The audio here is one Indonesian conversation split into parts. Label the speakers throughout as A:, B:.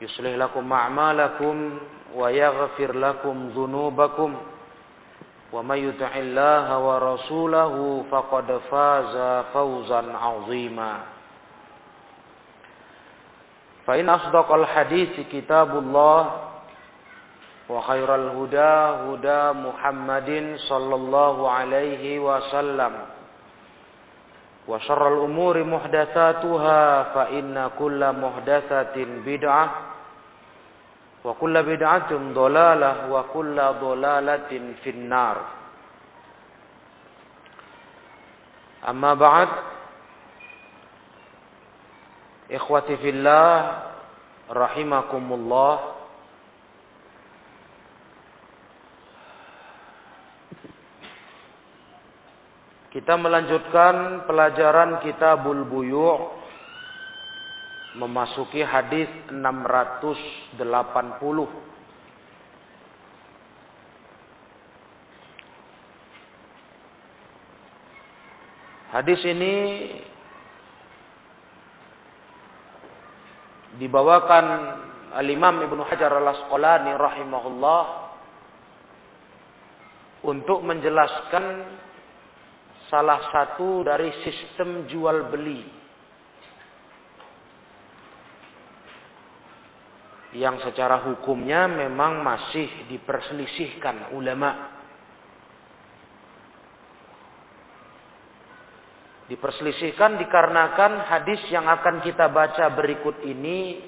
A: يصلح لكم أعمالكم ويغفر لكم ذنوبكم ومن يطع الله ورسوله فقد فاز فوزا عظيما فإن أصدق الحديث كتاب الله وخير الهدى هدى محمد صلى الله عليه وسلم وشر الأمور محدثاتها فإن كل محدثة بدعة وكل بدعة ضلالة وكل ضلالة في النار. أما بعد إخوتي في الله رحمكم الله. Kita melanjutkan pelajaran Kitabul Buyu' memasuki hadis 680. Hadis ini dibawakan Al-Imam Ibnu Hajar Al-Asqalani rahimahullah untuk menjelaskan salah satu dari sistem jual beli yang secara hukumnya memang masih diperselisihkan ulama. Diperselisihkan dikarenakan hadis yang akan kita baca berikut ini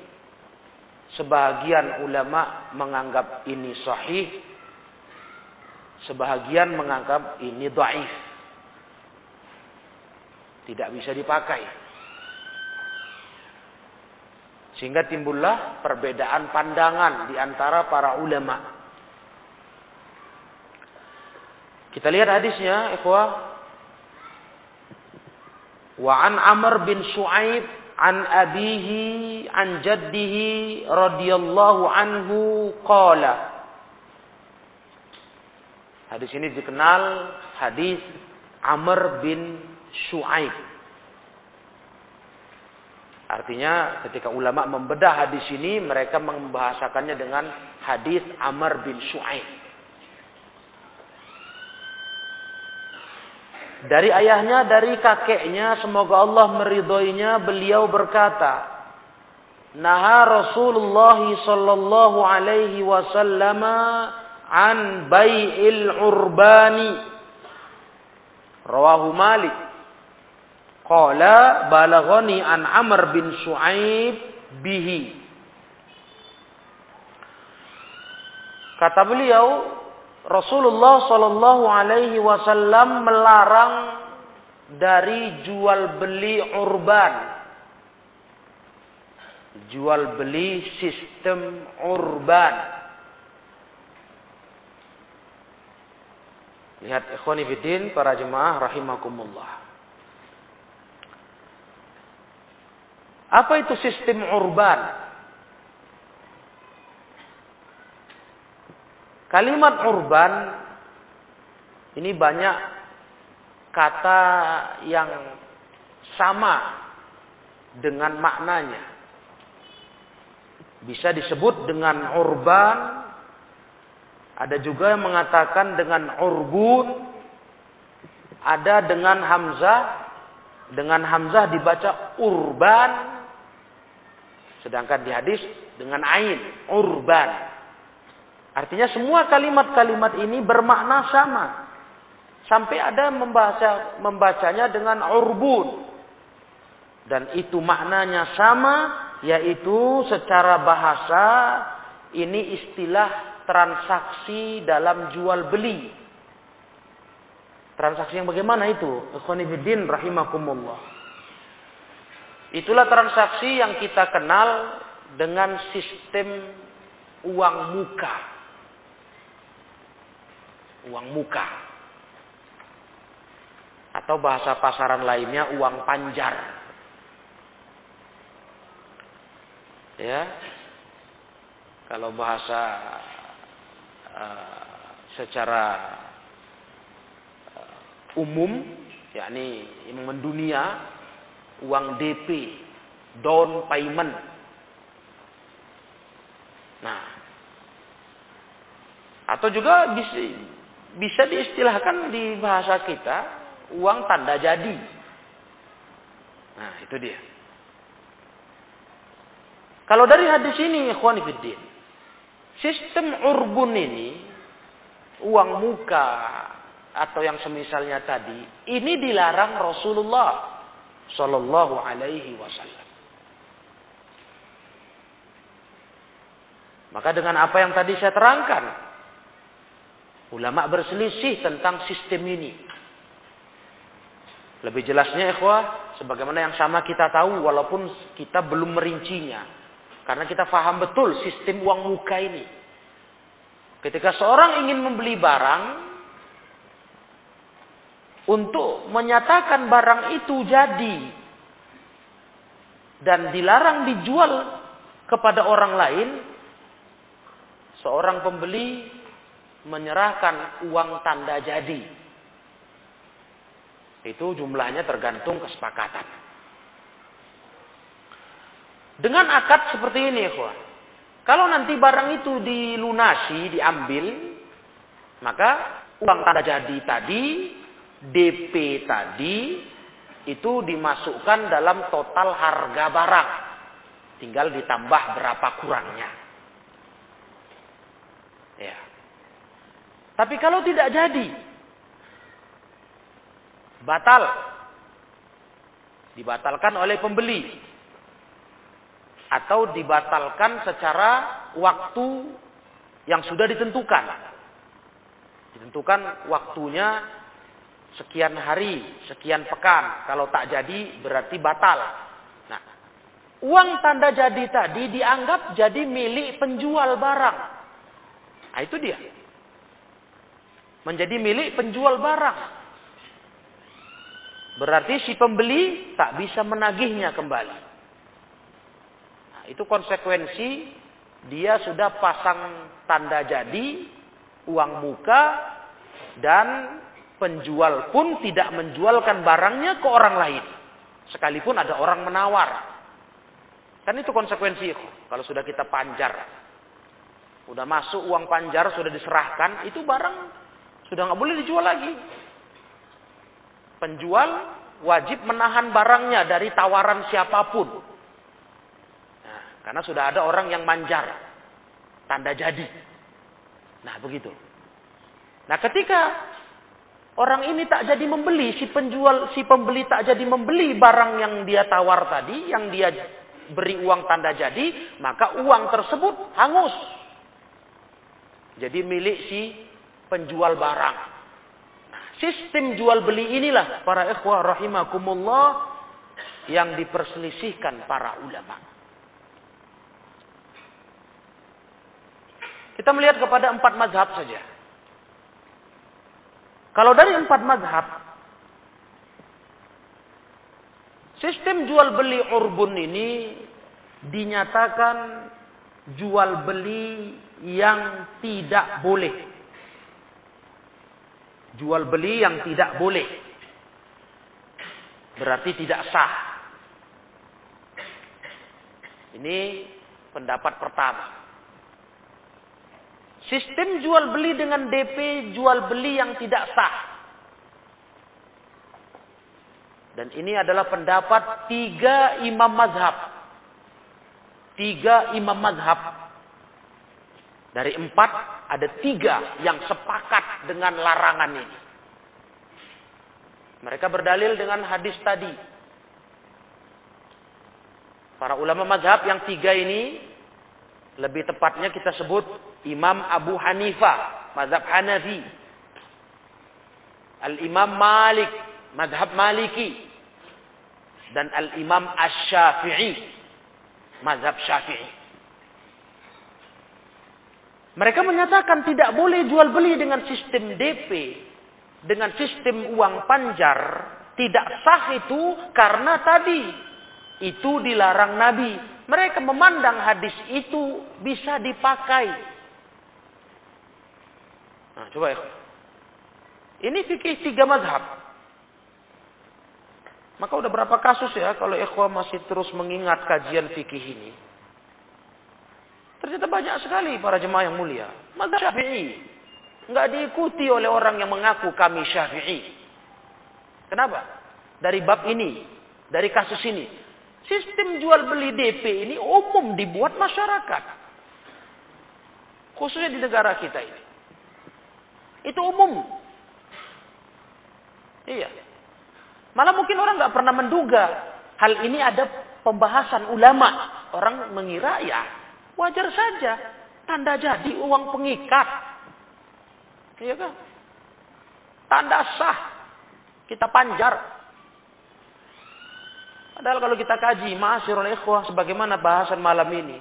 A: sebahagian ulama menganggap ini sahih, sebahagian menganggap ini dhaif tidak bisa dipakai. Sehingga timbullah perbedaan pandangan di antara para ulama. Kita lihat hadisnya, ikhwah. Wa an Amr bin Shu'aib an abihi an jaddihi radhiyallahu anhu qala. Hadis ini dikenal hadis Amr bin Shu'aib. Artinya ketika ulama membedah hadis ini mereka membahasakannya dengan hadis Amr bin Shu'aib. Dari ayahnya, dari kakeknya, semoga Allah meridhoinya, beliau berkata, Naha Rasulullah sallallahu alaihi wasallam an bai'il urbani. Rawahu Malik. Qala balaghani an Amr bin Shu'aib bihi. Kata beliau, Rasulullah sallallahu alaihi wasallam melarang dari jual beli urban. Jual beli sistem urban. Lihat ikhwani fiddin para jemaah rahimakumullah. Apa itu sistem urban? Kalimat urban ini banyak kata yang sama dengan maknanya. Bisa disebut dengan urban, ada juga yang mengatakan dengan urbun, ada dengan hamzah, dengan hamzah dibaca urban, Sedangkan di hadis dengan ain, urban. Artinya semua kalimat-kalimat ini bermakna sama. Sampai ada membaca membacanya dengan urbun. Dan itu maknanya sama, yaitu secara bahasa ini istilah transaksi dalam jual beli. Transaksi yang bagaimana itu? Ikhwanifiddin rahimakumullah. Itulah transaksi yang kita kenal dengan sistem uang muka. Uang muka. Atau bahasa pasaran lainnya uang panjar. Ya. Kalau bahasa uh, secara uh, umum yakni mendunia uang DP, down payment. Nah, atau juga bisa, bisa diistilahkan di bahasa kita uang tanda jadi. Nah, itu dia. Kalau dari hadis ini, ikhwanifiddin, sistem urbun ini, uang muka atau yang semisalnya tadi, ini dilarang Rasulullah Sallallahu Alaihi Wasallam. Maka dengan apa yang tadi saya terangkan, ulama berselisih tentang sistem ini. Lebih jelasnya ikhwah, sebagaimana yang sama kita tahu walaupun kita belum merincinya. Karena kita paham betul sistem uang muka ini. Ketika seorang ingin membeli barang, untuk menyatakan barang itu jadi dan dilarang dijual kepada orang lain, seorang pembeli menyerahkan uang tanda jadi. Itu jumlahnya tergantung kesepakatan. Dengan akad seperti ini, ya Kalau nanti barang itu dilunasi, diambil, maka uang tanda jadi tadi DP tadi itu dimasukkan dalam total harga barang. Tinggal ditambah berapa kurangnya. Ya. Tapi kalau tidak jadi, batal. Dibatalkan oleh pembeli. Atau dibatalkan secara waktu yang sudah ditentukan. Ditentukan waktunya sekian hari, sekian pekan. Kalau tak jadi berarti batal. Nah, uang tanda jadi tadi dianggap jadi milik penjual barang. Nah, itu dia. Menjadi milik penjual barang. Berarti si pembeli tak bisa menagihnya kembali. Nah, itu konsekuensi dia sudah pasang tanda jadi, uang muka, dan penjual pun tidak menjualkan barangnya ke orang lain. Sekalipun ada orang menawar. Kan itu konsekuensi kalau sudah kita panjar. Sudah masuk uang panjar, sudah diserahkan, itu barang sudah nggak boleh dijual lagi. Penjual wajib menahan barangnya dari tawaran siapa pun. Nah, karena sudah ada orang yang manjar. Tanda jadi. Nah begitu. Nah ketika Orang ini tak jadi membeli, si penjual, si pembeli tak jadi membeli barang yang dia tawar tadi, yang dia beri uang tanda jadi, maka uang tersebut hangus. Jadi milik si penjual barang. Nah, sistem jual beli inilah para ikhwah rahimakumullah yang diperselisihkan para ulama. Kita melihat kepada empat mazhab saja. Kalau dari empat mazhab, Sistem jual beli urbun ini dinyatakan jual beli yang tidak boleh. Jual beli yang tidak boleh. Berarti tidak sah. Ini pendapat pertama. Sistem jual beli dengan DP jual beli yang tidak sah. Dan ini adalah pendapat tiga imam mazhab tiga imam mazhab. Dari empat ada tiga yang sepakat dengan larangan ini. Mereka berdalil dengan hadis tadi. Para ulama mazhab yang tiga ini lebih tepatnya kita sebut Imam Abu Hanifah, mazhab Hanafi. Al-Imam Malik, mazhab Maliki. Dan Al-Imam Ash-Syafi'i, mazhab Syafi'i. Mereka menyatakan tidak boleh jual beli dengan sistem DP, dengan sistem uang panjar, tidak sah itu karena tadi itu dilarang Nabi. Mereka memandang hadis itu bisa dipakai. Nah, coba ya. Ini fikih tiga mazhab. Maka udah berapa kasus ya kalau ikhwan masih terus mengingat kajian fikih ini. Ternyata banyak sekali para jemaah yang mulia. Maka syafi'i. Nggak diikuti oleh orang yang mengaku kami syafi'i. Kenapa? Dari bab ini. Dari kasus ini. Sistem jual beli DP ini umum dibuat masyarakat. Khususnya di negara kita ini. Itu umum. Iya. Malah mungkin orang nggak pernah menduga hal ini ada pembahasan ulama. Orang mengira ya wajar saja tanda jadi uang pengikat. Iya kan? Tanda sah kita panjar. Padahal kalau kita kaji ma'asyiral ikhwah sebagaimana bahasan malam ini.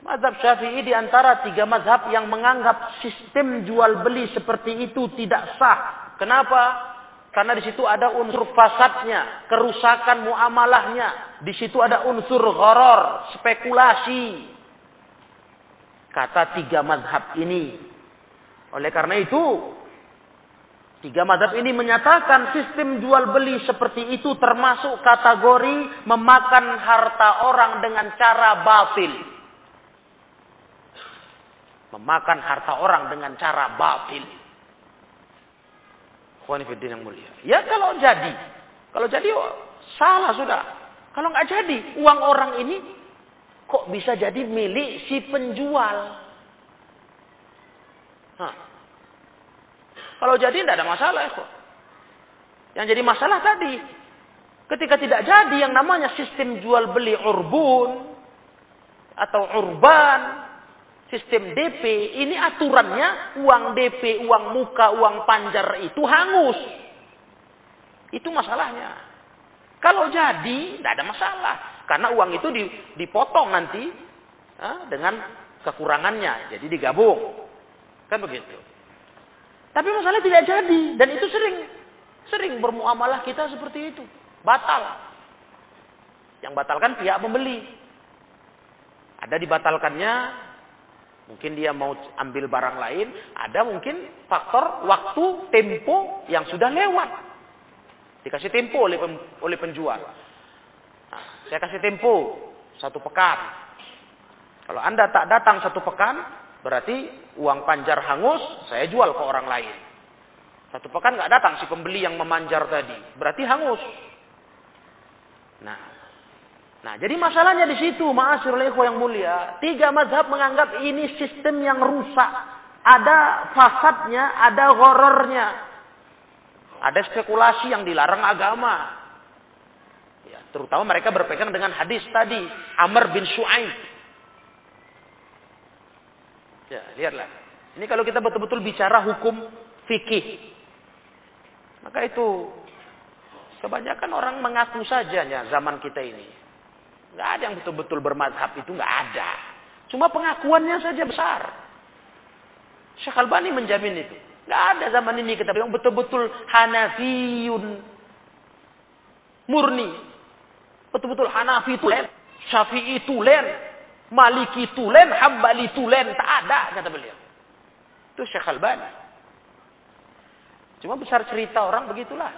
A: Mazhab Syafi'i di antara tiga mazhab yang menganggap sistem jual beli seperti itu tidak sah. Kenapa? Karena di situ ada unsur fasadnya, kerusakan muamalahnya. Di situ ada unsur horor, spekulasi. Kata tiga madhab ini. Oleh karena itu, tiga madhab ini menyatakan sistem jual beli seperti itu termasuk kategori memakan harta orang dengan cara batil. Memakan harta orang dengan cara batil. Khonifuddin yang mulia. Ya kalau jadi. Kalau jadi oh, salah sudah. Kalau nggak jadi, uang orang ini kok bisa jadi milik si penjual. Hah. Kalau jadi tidak ada masalah kok. Yang jadi masalah tadi, ketika tidak jadi yang namanya sistem jual beli urbun atau urban, sistem DP, ini aturannya uang DP, uang muka, uang panjar itu hangus. Itu masalahnya. Kalau jadi, tidak ada masalah. Karena uang itu dipotong nanti dengan kekurangannya. Jadi digabung. Kan begitu. Tapi masalahnya tidak jadi. Dan itu sering. Sering bermuamalah kita seperti itu. Batal. Yang batalkan pihak pembeli. Ada dibatalkannya Mungkin dia mau ambil barang lain, ada mungkin faktor waktu, tempo yang sudah lewat. Dikasih tempo oleh oleh penjual. Nah, saya kasih tempo satu pekan. Kalau Anda tak datang satu pekan, berarti uang panjar hangus, saya jual ke orang lain. Satu pekan nggak datang si pembeli yang memanjar tadi, berarti hangus. Nah, Nah, jadi masalahnya di situ, ma'asyiral ikhwah yang mulia. Tiga mazhab menganggap ini sistem yang rusak. Ada fasadnya, ada horornya. Ada spekulasi yang dilarang agama. Ya, terutama mereka berpegang dengan hadis tadi, Amr bin Shu'aib. Ya, lihatlah. Ini kalau kita betul-betul bicara hukum fikih. Maka itu kebanyakan orang mengaku saja ya zaman kita ini. Nggak ada yang betul-betul bermadhab itu nggak ada. Cuma pengakuannya saja besar. Syekh Albani menjamin itu. Nggak ada zaman ini kita yang betul-betul Hanafiyun. Murni. Betul-betul Hanafi tulen, Syafi'i tulen, Maliki tulen, Hambali tulen. Tak ada, kata beliau. Itu Syekh Albani. Cuma besar cerita orang begitulah.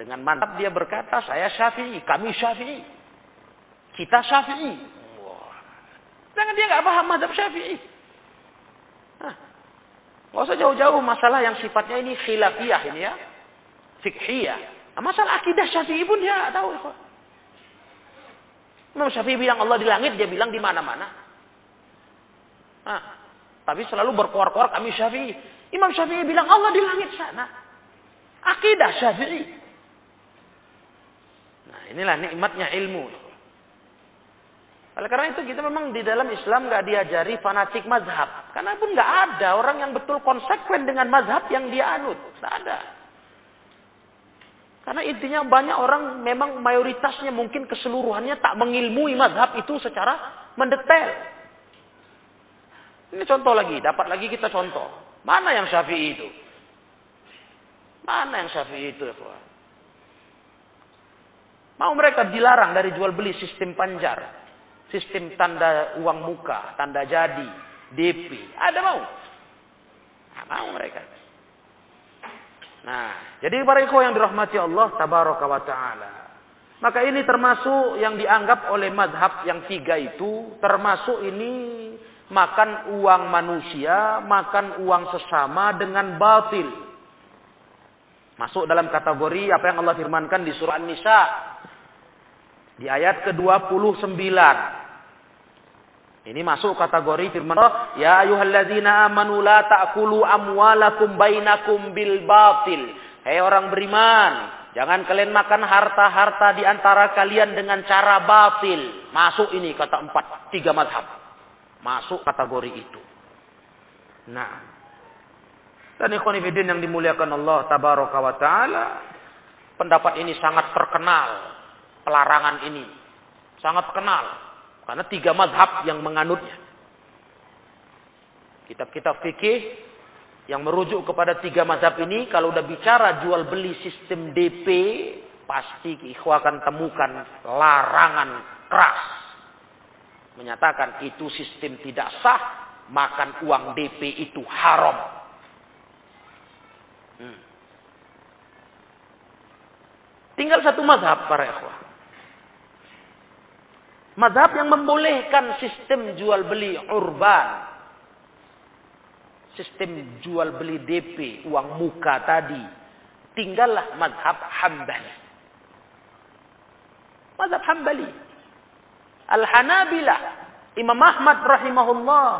A: Dengan mantap dia berkata, saya Syafi'i, kami Syafi'i. Kita Syafi'i. Jangan dia nggak paham mazhab Syafi'i. Nggak usah jauh-jauh masalah yang sifatnya ini khilafiyah ini ya, fikhiyah. Nah, masalah akidah Syafi'i pun dia tahu. Imam Syafi'i bilang Allah di langit, dia bilang di mana-mana. Nah, tapi selalu berkuar-kuar kami Syafi'i. Imam Syafi'i bilang Allah di langit sana. Akidah Syafi'i. Nah, inilah nikmatnya ilmu. Oleh karena itu kita memang di dalam Islam nggak diajari fanatik mazhab. Karena pun nggak ada orang yang betul konsekuen dengan mazhab yang dia anut. Nggak ada. Karena intinya banyak orang memang mayoritasnya mungkin keseluruhannya tak mengilmui mazhab itu secara mendetail. Ini contoh lagi, dapat lagi kita contoh. Mana yang syafi'i itu? Mana yang syafi'i itu? Ya, Mau mereka dilarang dari jual beli sistem panjar. Sistem tanda uang muka, tanda jadi, DP. Ada mau? Nah, mau mereka. Nah, jadi para ikhwan yang dirahmati Allah tabaraka wa taala. Maka ini termasuk yang dianggap oleh madhab yang tiga itu, termasuk ini makan uang manusia, makan uang sesama dengan batil. Masuk dalam kategori apa yang Allah firmankan di surah An-Nisa di ayat ke-29. Ini masuk kategori firman Allah, "Ya ayyuhalladzina amanu la ta'kulu amwalakum bainakum bil batil." Hei orang beriman, jangan kalian makan harta-harta di antara kalian dengan cara batil. Masuk ini kata empat, tiga mazhab. Masuk kategori itu. Nah, dan ikhwanifidin yang dimuliakan Allah tabaraka wa ta'ala, pendapat ini sangat terkenal pelarangan ini. Sangat kenal. Karena tiga madhab yang menganutnya. Kitab-kitab fikih yang merujuk kepada tiga madhab ini. Kalau udah bicara jual beli sistem DP. Pasti ikhwa akan temukan larangan keras. Menyatakan itu sistem tidak sah. Makan uang DP itu haram. Hmm. Tinggal satu madhab para ikhwah. Madhab yang membolehkan sistem jual beli urban. Sistem jual beli DP, uang muka tadi. Tinggallah madhab hambali. Madhab hambali. Al-Hanabilah. Imam Ahmad rahimahullah.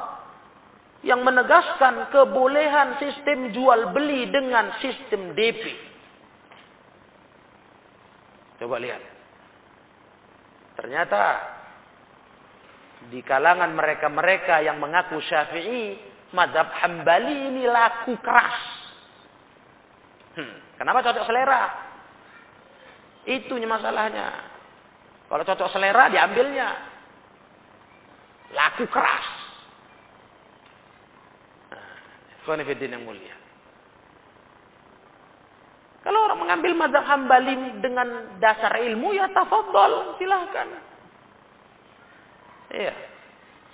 A: Yang menegaskan kebolehan sistem jual beli dengan sistem DP. Coba lihat. Ternyata di kalangan mereka-mereka yang mengaku syafi'i, madhab hambali ini laku keras. Hmm, kenapa cocok selera? Itunya masalahnya. Kalau cocok selera diambilnya. Laku keras. Nah, yang mulia. Kalau orang mengambil madhab hambali dengan dasar ilmu ya tafadhol, silahkan. Iya.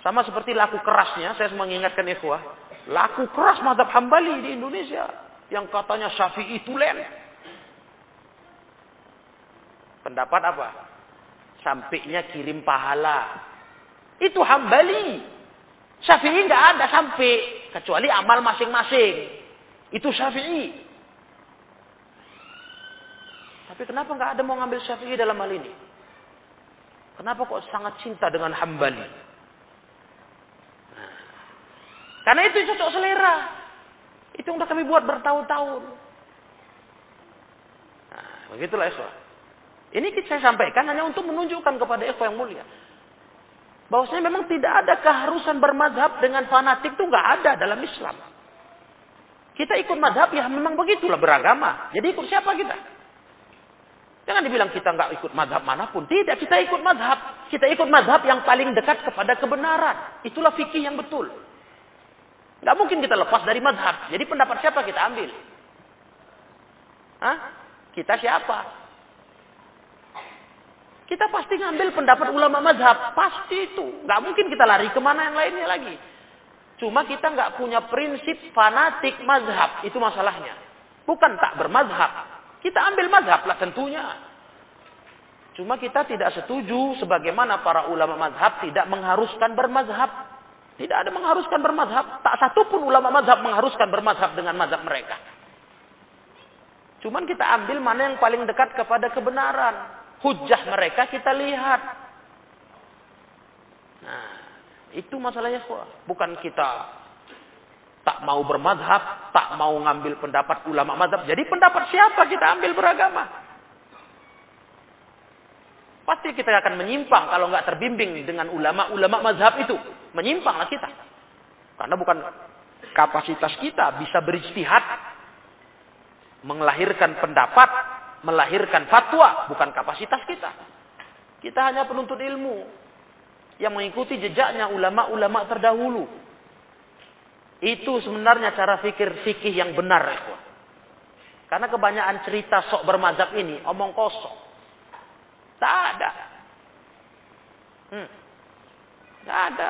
A: Sama seperti laku kerasnya, saya mengingatkan ikhwah. Laku keras madhab hambali di Indonesia. Yang katanya syafi'i tulen. Pendapat apa? Sampainya kirim pahala. Itu hambali. Syafi'i nggak ada sampai. Kecuali amal masing-masing. Itu syafi'i. Tapi kenapa nggak ada mau ngambil syafi'i dalam hal ini? Kenapa kok sangat cinta dengan hambali? Karena itu cocok selera. Itu yang udah kami buat bertahun-tahun. Nah, begitulah Esa. Ini saya sampaikan hanya untuk menunjukkan kepada Esa yang mulia. Bahwasanya memang tidak ada keharusan bermadhab dengan fanatik itu nggak ada dalam Islam. Kita ikut madhab ya memang begitulah beragama. Jadi ikut siapa kita? Jangan dibilang kita nggak ikut madhab mana pun. Tidak, kita ikut madhab. Kita ikut madhab yang paling dekat kepada kebenaran. Itulah fikih yang betul. Nggak mungkin kita lepas dari madhab. Jadi pendapat siapa kita ambil? Hah? Kita siapa? Kita pasti ngambil pendapat ulama mazhab. Pasti itu. Nggak mungkin kita lari ke mana yang lainnya lagi. Cuma kita nggak punya prinsip fanatik mazhab. Itu masalahnya. Bukan tak bermazhab. Kita ambil mazhab lah tentunya. Cuma kita tidak setuju sebagaimana para ulama mazhab tidak mengharuskan bermazhab. Tidak ada mengharuskan bermazhab. Tak satu pun ulama mazhab mengharuskan bermazhab dengan mazhab mereka. Cuman kita ambil mana yang paling dekat kepada kebenaran hujah mereka kita lihat. Nah, itu masalahnya bukan kita tak mau bermadhab, tak mau ngambil pendapat ulama madhab. Jadi pendapat siapa kita ambil beragama? Pasti kita akan menyimpang kalau nggak terbimbing dengan ulama-ulama mazhab itu. Menyimpanglah kita. Karena bukan kapasitas kita bisa beristihad, melahirkan pendapat melahirkan fatwa, bukan kapasitas kita. Kita hanya penuntut ilmu yang mengikuti jejaknya ulama-ulama terdahulu. Itu sebenarnya cara fikir fikih yang benar. Karena kebanyakan cerita sok bermazhab ini omong kosong. Tak ada. Hmm. Tak ada.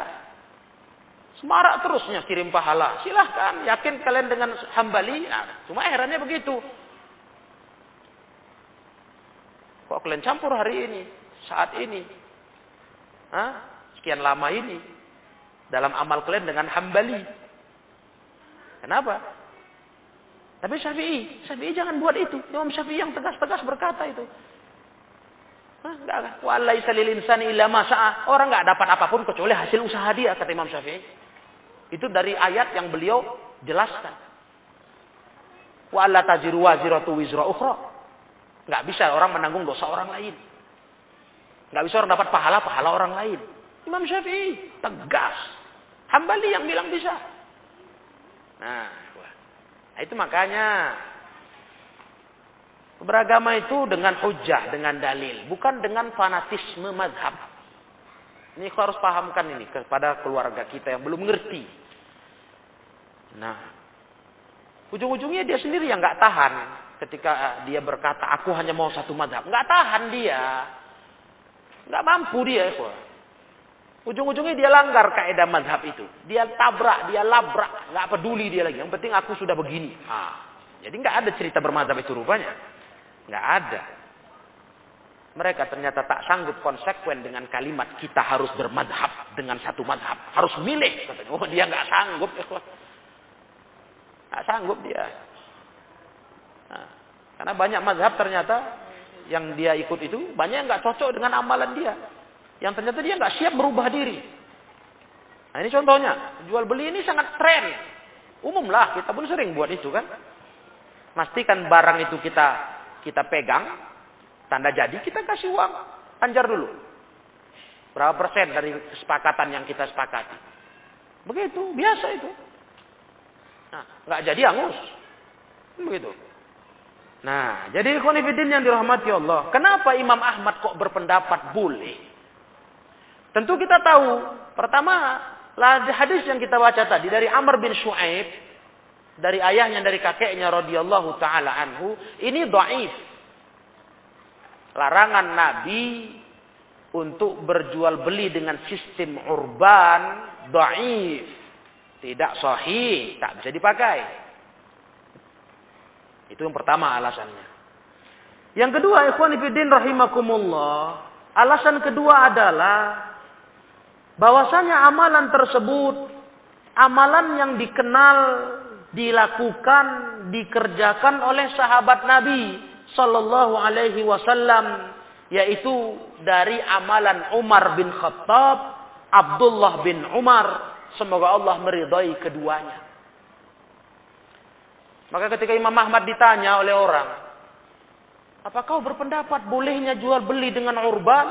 A: Semarak terusnya kirim pahala. Silahkan, yakin kalian dengan hambali. Nah, cuma herannya begitu. Kok kalian campur hari ini, saat ini? Hah? Sekian lama ini. Dalam amal kalian dengan hambali. Kenapa? Tapi Syafi'i, Syafi'i jangan buat itu. Imam Syafi'i yang tegas-tegas berkata itu. Enggak, walai salil insani illa masa'a. Orang enggak dapat apa pun kecuali hasil usaha dia, kata Imam Syafi'i. Itu dari ayat yang beliau jelaskan. Wa wizra ukhra. Nggak bisa orang menanggung dosa orang lain. Nggak bisa orang dapat pahala-pahala orang lain. Imam Syafi'i tegas. Hambali yang bilang bisa. Nah, nah itu makanya beragama itu dengan hujah, dengan dalil, bukan dengan fanatisme madhab. Ini kau harus pahamkan ini kepada keluarga kita yang belum ngerti. Nah, ujung-ujungnya dia sendiri yang nggak tahan ketika dia berkata aku hanya mau satu madhab nggak tahan dia nggak mampu dia ujung-ujungnya dia langgar kaidah madhab itu. Dia tabrak dia labrak. Nggak peduli dia lagi. Yang penting aku sudah begini. Ah, jadi nggak ada cerita bermadhab itu rupanya. Nggak ada. Mereka ternyata tak sanggup konsekuen dengan kalimat kita harus bermadhab dengan satu madhab. Harus milih oh dia nggak sanggup. Nggak sanggup dia. Nah, karena banyak mazhab ternyata yang dia ikut itu banyak yang nggak cocok dengan amalan dia. Yang ternyata dia nggak siap merubah diri. Nah ini contohnya, jual beli ini sangat tren. Umum lah, kita pun sering buat itu kan. Pastikan barang itu kita kita pegang, tanda jadi kita kasih uang, anjar dulu. Berapa persen dari kesepakatan yang kita sepakati. Begitu, biasa itu. Nah, nggak jadi angus. Begitu. Nah, jadi ikhwanifidin yang dirahmati Allah. Kenapa Imam Ahmad kok berpendapat boleh? Tentu kita tahu. Pertama, hadis yang kita baca tadi dari Amr bin Shu'aib. Dari ayahnya, dari kakeknya radhiyallahu ta'ala anhu. Ini do'if. Larangan Nabi untuk berjual beli dengan sistem urban do'if. Tidak sahih. Tak bisa dipakai. Itu yang pertama alasannya. Yang kedua, ikhwan fillah rahimakumullah, alasan kedua adalah bahwasanya amalan tersebut amalan yang dikenal, dilakukan, dikerjakan oleh sahabat Nabi sallallahu alaihi wasallam yaitu dari amalan Umar bin Khattab, Abdullah bin Umar, semoga Allah meridai keduanya. Maka ketika Imam Ahmad ditanya oleh orang, apa kau berpendapat bolehnya jual beli dengan urban,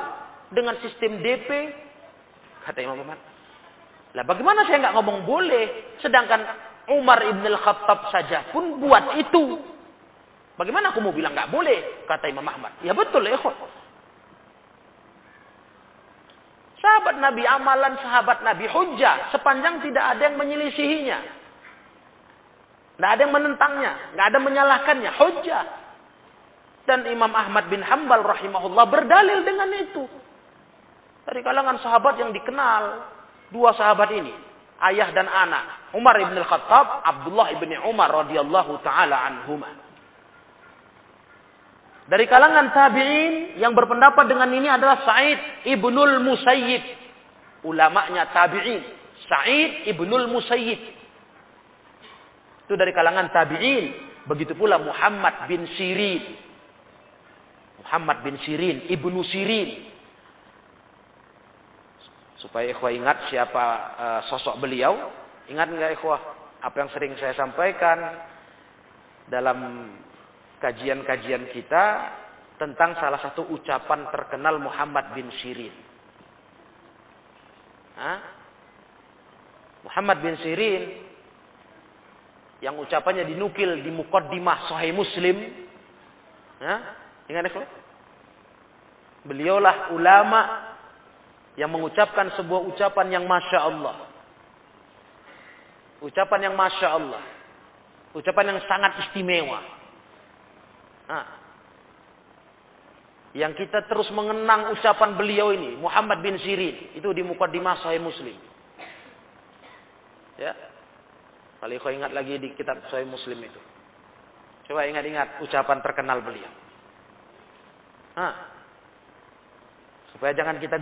A: dengan sistem DP? Kata Imam Ahmad, lah bagaimana saya nggak ngomong boleh, sedangkan Umar ibn al-Khattab saja pun buat itu. Bagaimana aku mau bilang nggak boleh? Kata Imam Ahmad. Ya betul ya Sahabat Nabi, amalan sahabat Nabi hujah sepanjang tidak ada yang menyelisihinya. Tidak ada yang menentangnya, nggak ada yang menyalahkannya. Hujjah. Dan Imam Ahmad bin Hambal rahimahullah berdalil dengan itu. Dari kalangan sahabat yang dikenal. Dua sahabat ini. Ayah dan anak. Umar ibn al-Khattab, Abdullah ibn Umar radhiyallahu ta'ala anhumah. Dari kalangan tabi'in yang berpendapat dengan ini adalah Sa'id ibnul Musayyib. Ulamanya tabi'in. Sa'id ibnul Musayyib. Itu dari kalangan tabi'in. Begitu pula Muhammad bin Sirin. Muhammad bin Sirin, Ibnu Sirin. Supaya ikhwah ingat siapa uh, sosok beliau. Ingat nggak ikhwah? Apa yang sering saya sampaikan dalam kajian-kajian kita tentang salah satu ucapan terkenal Muhammad bin Sirin. Hah? Muhammad bin Sirin yang ucapannya dinukil di Muqaddimah Sahih Muslim. Hah? Ingat ikhlas? Beliaulah ulama yang mengucapkan sebuah ucapan yang masya Allah. Ucapan yang masya Allah. Ucapan yang sangat istimewa. Nah, yang kita terus mengenang ucapan beliau ini, Muhammad bin Sirin, itu di Muqaddimah Sahih Muslim. Ya. Kalau kau ingat lagi di kitab Sahih Muslim itu. Coba ingat-ingat ucapan terkenal beliau. Hah. Supaya jangan kita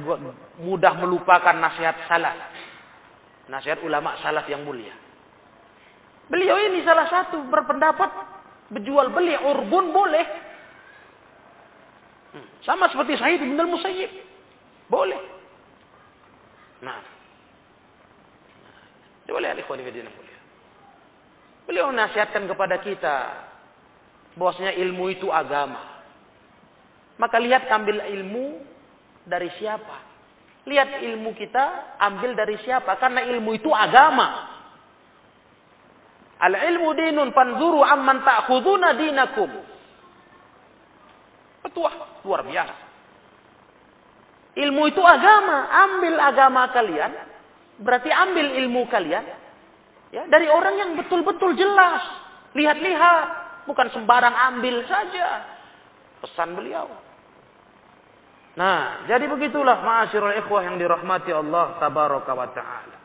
A: mudah melupakan nasihat salaf. Nasihat ulama salaf yang mulia. Beliau ini salah satu berpendapat berjual beli urbun boleh. Hmm. Sama seperti Sa'id bin al-Musayyib. Boleh. Nah. Coba lihat ikhwan mulia. Beliau nasihatkan kepada kita bahwasanya ilmu itu agama. Maka lihat ambil ilmu dari siapa. Lihat ilmu kita ambil dari siapa. Karena ilmu itu agama. Al ilmu dinun panzuru amman ta'khuduna dinakum. Petuah luar biasa. Ilmu itu agama, ambil agama kalian, berarti ambil ilmu kalian ya dari orang yang betul-betul jelas. Lihat-lihat, bukan sembarang ambil saja. Pesan beliau. Nah, jadi begitulah ma'asyiral ikhwah yang dirahmati Allah tabaraka wa taala.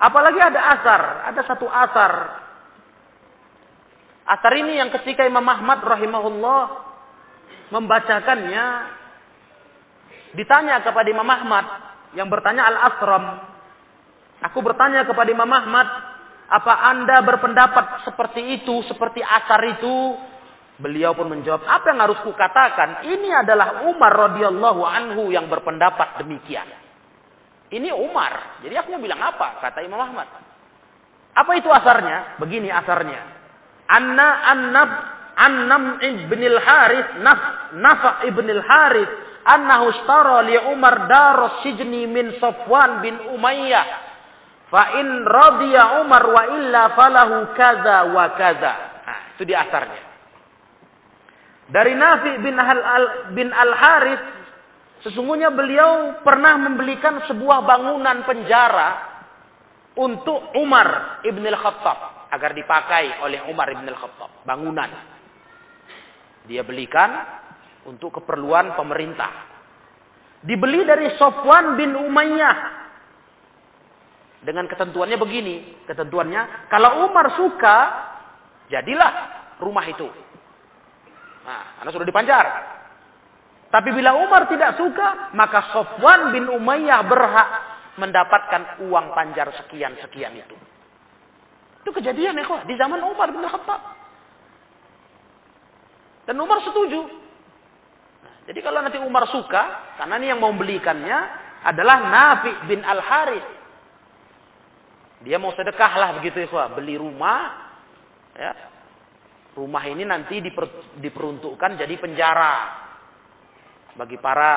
A: Apalagi ada asar, ada satu asar. Asar ini yang ketika Imam Ahmad rahimahullah membacakannya ditanya kepada Imam Ahmad yang bertanya Al-Asram. Aku bertanya kepada Imam Ahmad, apa Anda berpendapat seperti itu, seperti asar itu? Beliau pun menjawab, apa yang harus kukatakan? Ini adalah Umar radhiyallahu anhu yang berpendapat demikian. Ini Umar. Jadi aku mau bilang apa? Kata Imam Ahmad. Apa itu asarnya? Begini asarnya. Anna annab annam ibn al-Harith naf nafa ibn al-Harith annahu ishtara li Umar daros sijni min Safwan bin Umayyah. Fa in radiya Umar wa illa falahu kaza wa kaza. Nah, itu di asarnya. Dari Nafi bin Al, -Al bin Al Harith, sesungguhnya beliau pernah membelikan sebuah bangunan penjara untuk Umar ibn al Khattab agar dipakai oleh Umar ibn al Khattab. Bangunan dia belikan untuk keperluan pemerintah. Dibeli dari Sofwan bin Umayyah. Dengan ketentuannya begini, ketentuannya kalau Umar suka, jadilah rumah itu. Nah, karena sudah dipancar. Tapi bila Umar tidak suka, maka Sofwan bin Umayyah berhak mendapatkan uang panjar sekian-sekian itu. Itu kejadian ya kok di zaman Umar bin Khattab. Dan Umar setuju. Nah, jadi kalau nanti Umar suka, karena ini yang mau belikannya adalah Nafi bin Al Haris. Dia mau sedekah lah begitu ya, beli rumah, ya, rumah ini nanti diper, diperuntukkan jadi penjara bagi para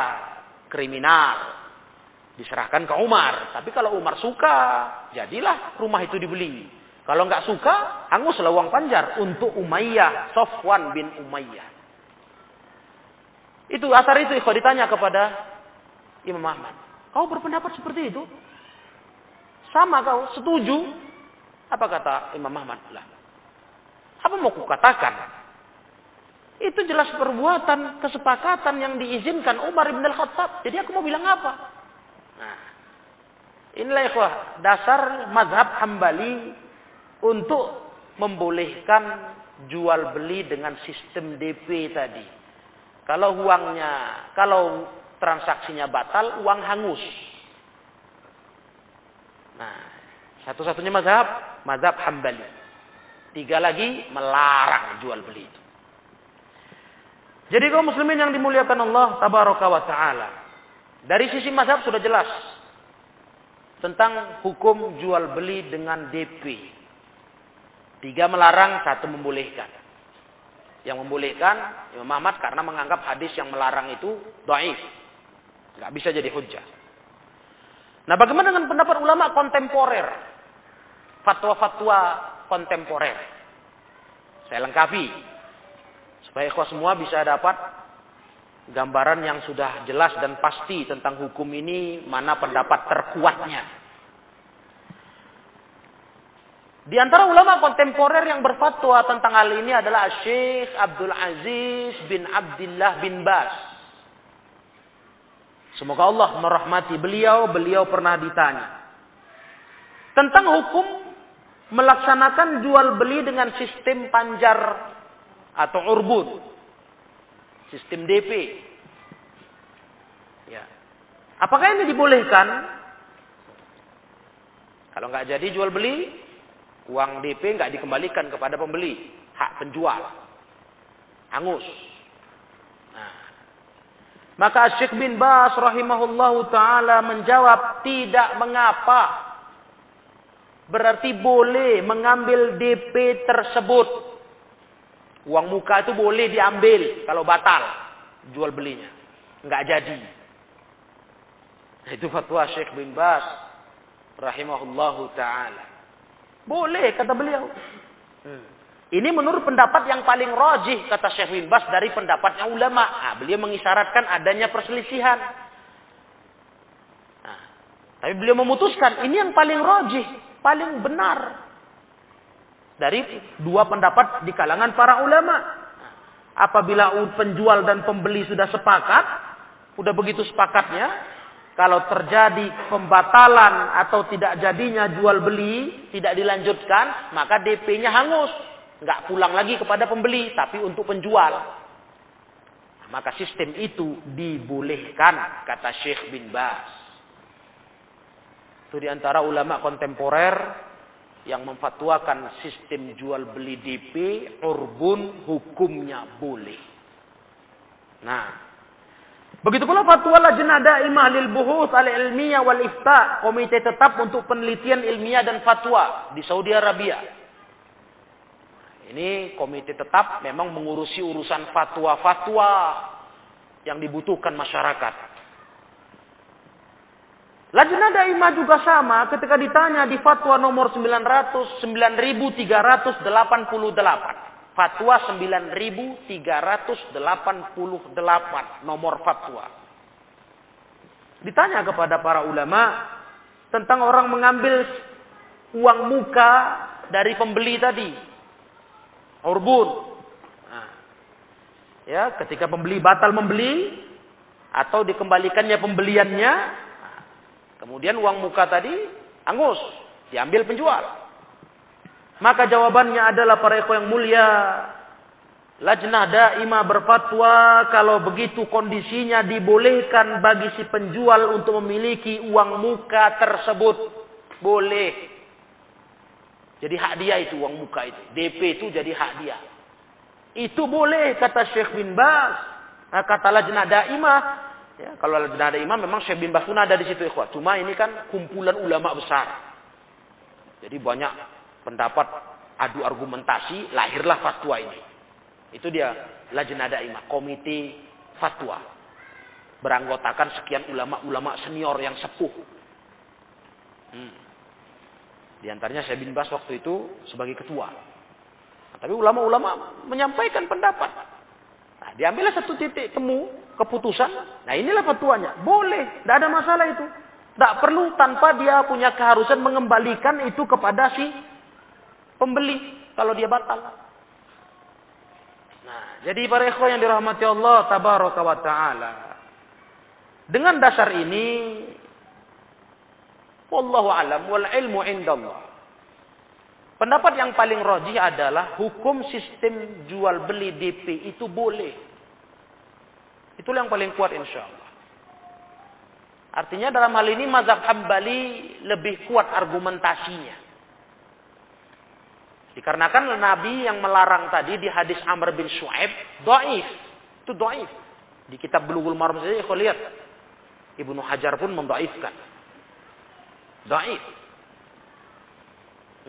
A: kriminal. Diserahkan ke Umar. Tapi kalau Umar suka, jadilah rumah itu dibeli. Kalau nggak suka, hanguslah uang panjar untuk Umayyah, Sofwan bin Umayyah. Itu asar itu kalau ditanya kepada Imam Ahmad. Kau berpendapat seperti itu? Sama kau, setuju? Apa kata Imam Ahmad? Lah, apa mau kukatakan? Itu jelas perbuatan kesepakatan yang diizinkan Umar bin Al-Khattab. Jadi aku mau bilang apa? Nah, inilah ikhwah dasar mazhab Hambali untuk membolehkan jual beli dengan sistem DP tadi. Kalau uangnya, kalau transaksinya batal, uang hangus. Nah, satu-satunya mazhab, mazhab Hambali. Tiga lagi melarang jual beli itu. Jadi kaum muslimin yang dimuliakan Allah tabaraka wa taala. Dari sisi mazhab sudah jelas tentang hukum jual beli dengan DP. Tiga melarang, satu membolehkan. Yang membolehkan Imam Ahmad karena menganggap hadis yang melarang itu dhaif. Enggak bisa jadi hujah. Nah, bagaimana dengan pendapat ulama kontemporer? Fatwa-fatwa kontemporer. Saya lengkapi supaya ikhwah semua bisa dapat gambaran yang sudah jelas dan pasti tentang hukum ini, mana pendapat terkuatnya. Di antara ulama kontemporer yang berfatwa tentang hal ini adalah Syekh Abdul Aziz bin Abdullah bin Bas. Semoga Allah merahmati beliau. Beliau pernah ditanya tentang hukum melaksanakan jual beli dengan sistem panjar atau urbun. Sistem DP. Ya. Apakah ini dibolehkan? Kalau nggak jadi jual beli, uang DP nggak dikembalikan kepada pembeli, hak penjual. Hangus. Nah. Maka Syekh bin Bas rahimahullahu taala menjawab tidak mengapa. Berarti boleh mengambil DP tersebut Uang muka itu boleh diambil kalau batal jual belinya. Enggak jadi. Itu fatwa Syekh bin Bas rahimahullahu taala. Boleh kata beliau. Hmm. Ini menurut pendapat yang paling rojih kata Syekh bin Bas dari pendapatnya ulama. Nah, beliau mengisyaratkan adanya perselisihan. Nah, tapi beliau memutuskan ini yang paling rojih, paling benar dari dua pendapat di kalangan para ulama. Apabila penjual dan pembeli sudah sepakat, sudah begitu sepakatnya, kalau terjadi pembatalan atau tidak jadinya jual beli, tidak dilanjutkan, maka DP-nya hangus. Nggak pulang lagi kepada pembeli, tapi untuk penjual. Maka sistem itu dibolehkan, kata Syekh bin Bas. Itu di antara ulama kontemporer yang memfatwakan sistem jual beli DP urbun hukumnya boleh. Nah, begitu pula fatwa Lajnah Daimah lil Buhus al Ilmiyah wal Ifta, komite tetap untuk penelitian ilmiah dan fatwa di Saudi Arabia. Ini komite tetap memang mengurusi urusan fatwa-fatwa yang dibutuhkan masyarakat. Lajnah Daimah juga sama ketika ditanya di fatwa nomor 900 9388. Fatwa 9388 nomor fatwa. Ditanya kepada para ulama tentang orang mengambil uang muka dari pembeli tadi. Urbun. Nah, ya, ketika pembeli batal membeli atau dikembalikannya pembeliannya, Kemudian uang muka tadi angus, diambil penjual. Maka jawabannya adalah para ekor yang mulia. Lajnah daimah berfatwa kalau begitu kondisinya dibolehkan bagi si penjual untuk memiliki uang muka tersebut. Boleh. Jadi hak dia itu uang muka itu. DP itu jadi hak dia. Itu boleh kata Syekh bin Bas. Nah, kata lajnah daimah Ya, kalau ada imam memang Syekh bin Bas ada di situ ikhwah. Cuma ini kan kumpulan ulama besar. Jadi banyak pendapat adu argumentasi lahirlah fatwa ini. Itu dia lajnah imam, komite fatwa. Beranggotakan sekian ulama-ulama senior yang sepuh. Hmm. Di antaranya Syekh bin Bas waktu itu sebagai ketua. Tapi ulama-ulama menyampaikan pendapat. Nah, diambillah satu titik temu keputusan. Nah inilah fatwanya. Boleh, tidak ada masalah itu. Tidak perlu tanpa dia punya keharusan mengembalikan itu kepada si pembeli kalau dia batal. Nah, jadi para ikhwan yang dirahmati Allah tabaraka wa taala. Dengan dasar ini wallahu alam wal ilmu indallah. Pendapat yang paling rajih adalah hukum sistem jual beli DP itu boleh. Itulah yang paling kuat insya Allah. Artinya dalam hal ini mazhab Hambali lebih kuat argumentasinya. Dikarenakan Nabi yang melarang tadi di hadis Amr bin Shu'aib, doif. Itu doif. Di kitab Bulughul Maram saja, aku lihat. Ibnu Hajar pun mendoifkan. Doif.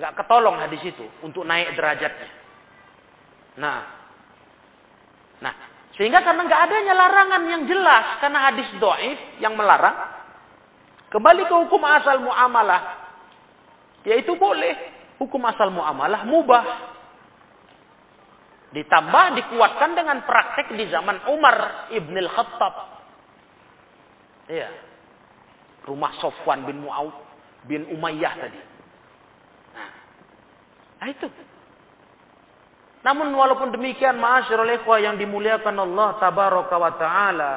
A: Nggak ketolong hadis itu untuk naik derajatnya. Nah, nah sehingga karena nggak adanya larangan yang jelas karena hadis doif yang melarang, kembali ke hukum asal muamalah, yaitu boleh hukum asal muamalah mubah. Ditambah dikuatkan dengan praktek di zaman Umar ibn al-Khattab. Iya. Rumah Sofwan bin Mu'awd bin Umayyah tadi. Nah itu. Namun walaupun demikian ma'asyiral ikhwah yang dimuliakan Allah tabaraka wa taala.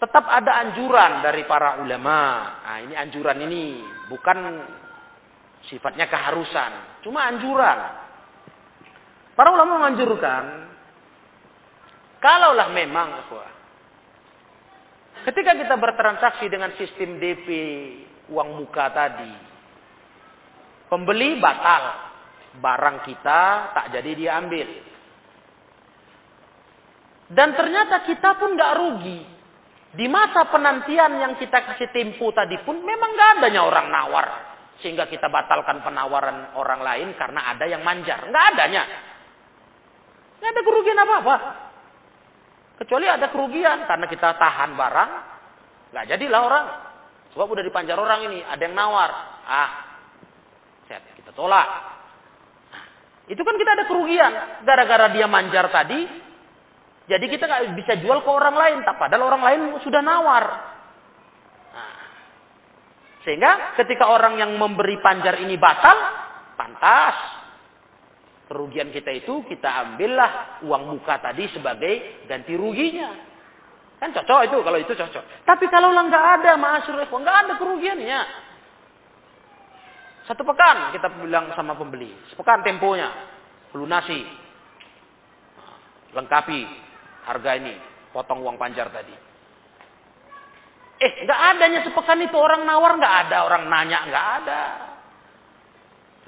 A: Tetap ada anjuran dari para ulama. Nah, ini anjuran ini bukan sifatnya keharusan, cuma anjuran. Para ulama menganjurkan kalaulah memang ketika kita bertransaksi dengan sistem DP uang muka tadi, pembeli batal, barang kita tak jadi diambil. Dan ternyata kita pun nggak rugi. Di masa penantian yang kita kasih tempo tadi pun memang nggak adanya orang nawar sehingga kita batalkan penawaran orang lain karena ada yang manjar. Nggak adanya. Nggak ada kerugian apa-apa. Kecuali ada kerugian karena kita tahan barang. Nggak jadilah orang. Sebab udah dipanjar orang ini. Ada yang nawar. Ah, set, kita tolak. Nah, itu kan kita ada kerugian. Gara-gara dia manjar tadi. Jadi kita nggak bisa jual ke orang lain. Tak padahal orang lain sudah nawar. Sehingga ketika orang yang memberi panjar ini batal, pantas. Kerugian kita itu kita ambillah uang muka tadi sebagai ganti ruginya. Kan cocok itu kalau itu cocok. Tapi kalau nggak ada masyarakat, nggak ada kerugiannya. Satu pekan kita bilang sama pembeli, sepekan temponya, lunasi, lengkapi harga ini, potong uang panjar tadi. Eh, nggak adanya sepekan itu orang nawar nggak ada, orang nanya nggak ada.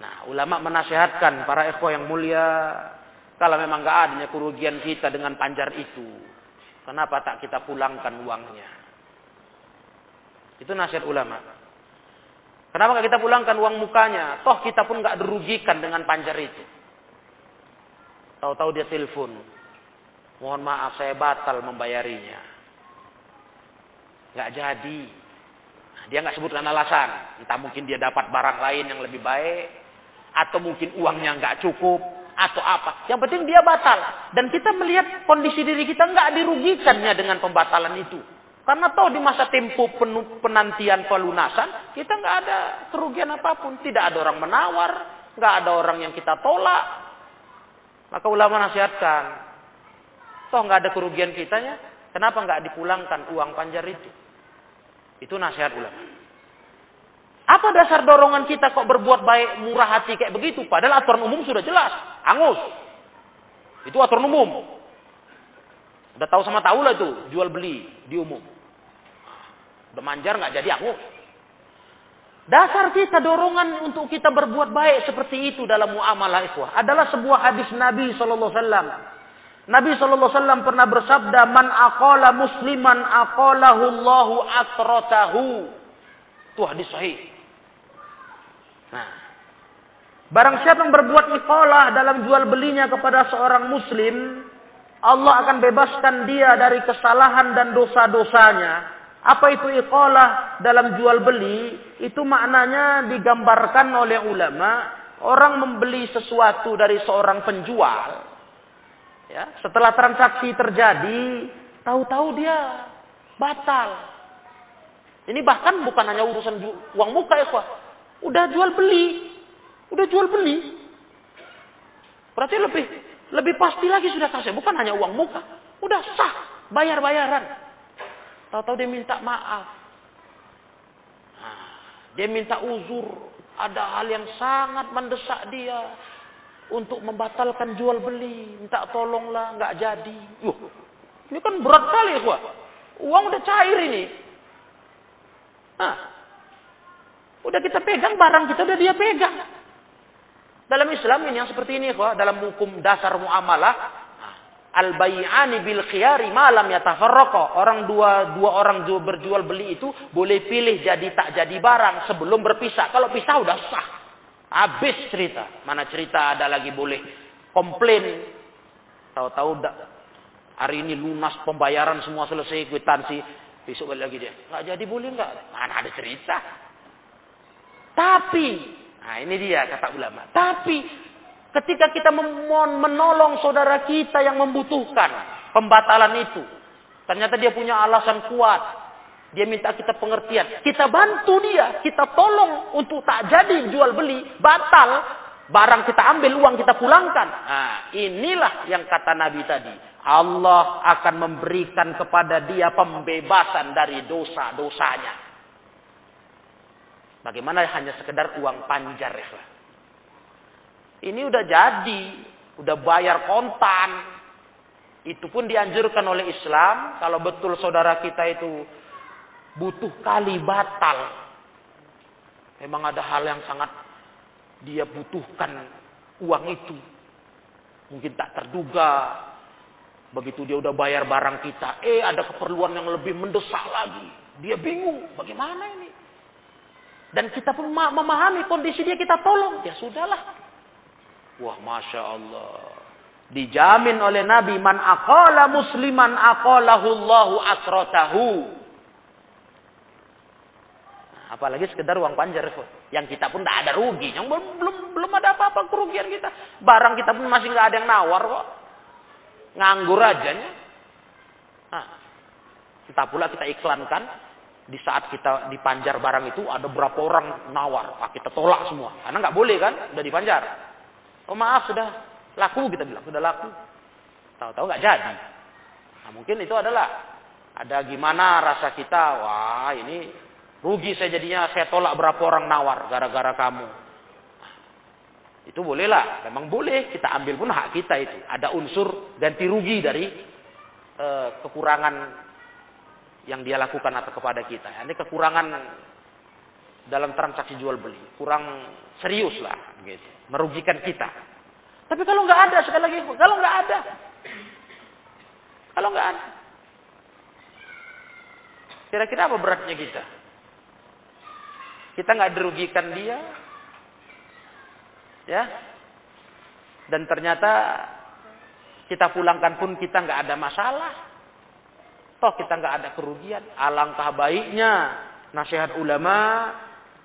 A: Nah, ulama menasihatkan para ekor yang mulia, kalau memang nggak adanya kerugian kita dengan panjar itu, kenapa tak kita pulangkan uangnya? Itu nasihat ulama. Kenapa nggak kita pulangkan uang mukanya? Toh kita pun nggak dirugikan dengan panjar itu. Tahu-tahu dia telepon, mohon maaf saya batal membayarinya nggak jadi. Nah, dia nggak sebutkan alasan. Entah mungkin dia dapat barang lain yang lebih baik, atau mungkin uangnya nggak cukup, atau apa. Yang penting dia batal. Dan kita melihat kondisi diri kita nggak dirugikannya dengan pembatalan itu. Karena tahu di masa tempo penantian pelunasan, kita nggak ada kerugian apa pun. Tidak ada orang menawar, nggak ada orang yang kita tolak. Maka ulama nasihatkan, toh nggak ada kerugian kitanya, kenapa nggak dipulangkan uang panjar itu? Itu nasihat ulama. Apa dasar dorongan kita kok berbuat baik murah hati kayak begitu? Padahal aturan umum sudah jelas. Angus. Itu aturan umum. Udah tahu sama tahu lah itu jual beli di umum. Udah manjar nggak jadi angus. Dasar kita dorongan untuk kita berbuat baik seperti itu dalam muamalah ikhwah adalah sebuah hadis Nabi sallallahu alaihi wasallam Nabi SAW pernah bersabda, Man aqala musliman aqalahu Allahu atrotahu. Itu hadis sahih. Nah, barang siapa yang berbuat iqalah dalam jual belinya kepada seorang muslim, Allah akan bebaskan dia dari kesalahan dan dosa-dosanya. Apa itu iqalah dalam jual beli? Itu maknanya digambarkan oleh ulama, orang membeli sesuatu dari seorang penjual, Ya, setelah transaksi terjadi, tahu-tahu dia batal. Ini bahkan bukan hanya urusan uang muka ya. Udah jual beli. Udah jual beli. Berarti lebih Lebih pasti lagi sudah selesai. Bukan hanya uang muka. Udah sah. Bayar-bayaran. Tahu-tahu dia minta maaf. Nah, dia minta uzur. Ada hal yang sangat mendesak dia. Untuk membatalkan jual beli. Minta tolonglah. nggak jadi. Yuh, ini kan berat kali ya. Uang udah cair ini. Nah, udah kita pegang barang kita udah dia pegang. Dalam Islam ini yang seperti ini, kok dalam hukum dasar muamalah, al bay'ani bil khiyari malam yatafarraqa. Orang dua dua orang berjual beli itu boleh pilih jadi tak jadi barang sebelum berpisah. Kalau pisah udah sah. Habis cerita. Mana cerita ada lagi boleh komplain. Tahu-tahu hari ini lunas pembayaran semua selesai kwitansi Besok balik lagi dia. Nggak jadi boleh nggak? Mana ada cerita. Tapi, nah ini dia kata ulama. Tapi, ketika kita menolong saudara kita yang membutuhkan pembatalan itu. Ternyata dia punya alasan kuat. Dia minta kita pengertian. Kita bantu dia. Kita tolong untuk tak jadi jual beli. Batal. Barang kita ambil, uang kita pulangkan. Nah, inilah yang kata Nabi tadi. Allah akan memberikan kepada dia pembebasan dari dosa-dosanya. Bagaimana hanya sekedar uang panjar ya. Ini udah jadi, udah bayar kontan. Itu pun dianjurkan oleh Islam. Kalau betul saudara kita itu butuh kali batal. Memang ada hal yang sangat dia butuhkan uang itu. Mungkin tak terduga, Begitu dia udah bayar barang kita, eh ada keperluan yang lebih mendesak lagi. Dia bingung, bagaimana ini? Dan kita pun memahami kondisi dia, kita tolong. Ya sudahlah. Wah, Masya Allah. Dijamin oleh Nabi, man akala musliman akalahullahu asrotahu. Apalagi sekedar uang panjar. Yang kita pun tidak ada rugi. Yang belum, belum, belum ada apa-apa kerugian kita. Barang kita pun masih nggak ada yang nawar kok. Nganggur aja. Nah, entah pula kita iklankan di saat kita dipanjar barang itu ada berapa orang nawar. Nah, kita tolak semua. Karena nggak boleh kan, udah dipanjar. Oh maaf sudah laku kita bilang sudah laku. Tahu-tahu nggak jadi. Nah, mungkin itu adalah ada gimana rasa kita, wah ini rugi saya jadinya saya tolak berapa orang nawar gara-gara kamu. Itu bolehlah, memang boleh kita ambil pun hak kita itu. Ada unsur ganti rugi dari e, kekurangan yang dia lakukan atau kepada kita. Ini kekurangan dalam transaksi jual beli, kurang serius lah, gitu. merugikan kita. Tapi kalau nggak ada sekali lagi, kalau nggak ada, kalau nggak ada, kira-kira apa beratnya kita? Kita nggak dirugikan dia, Ya. Dan ternyata kita pulangkan pun kita nggak ada masalah. Toh kita nggak ada kerugian. Alangkah baiknya nasihat ulama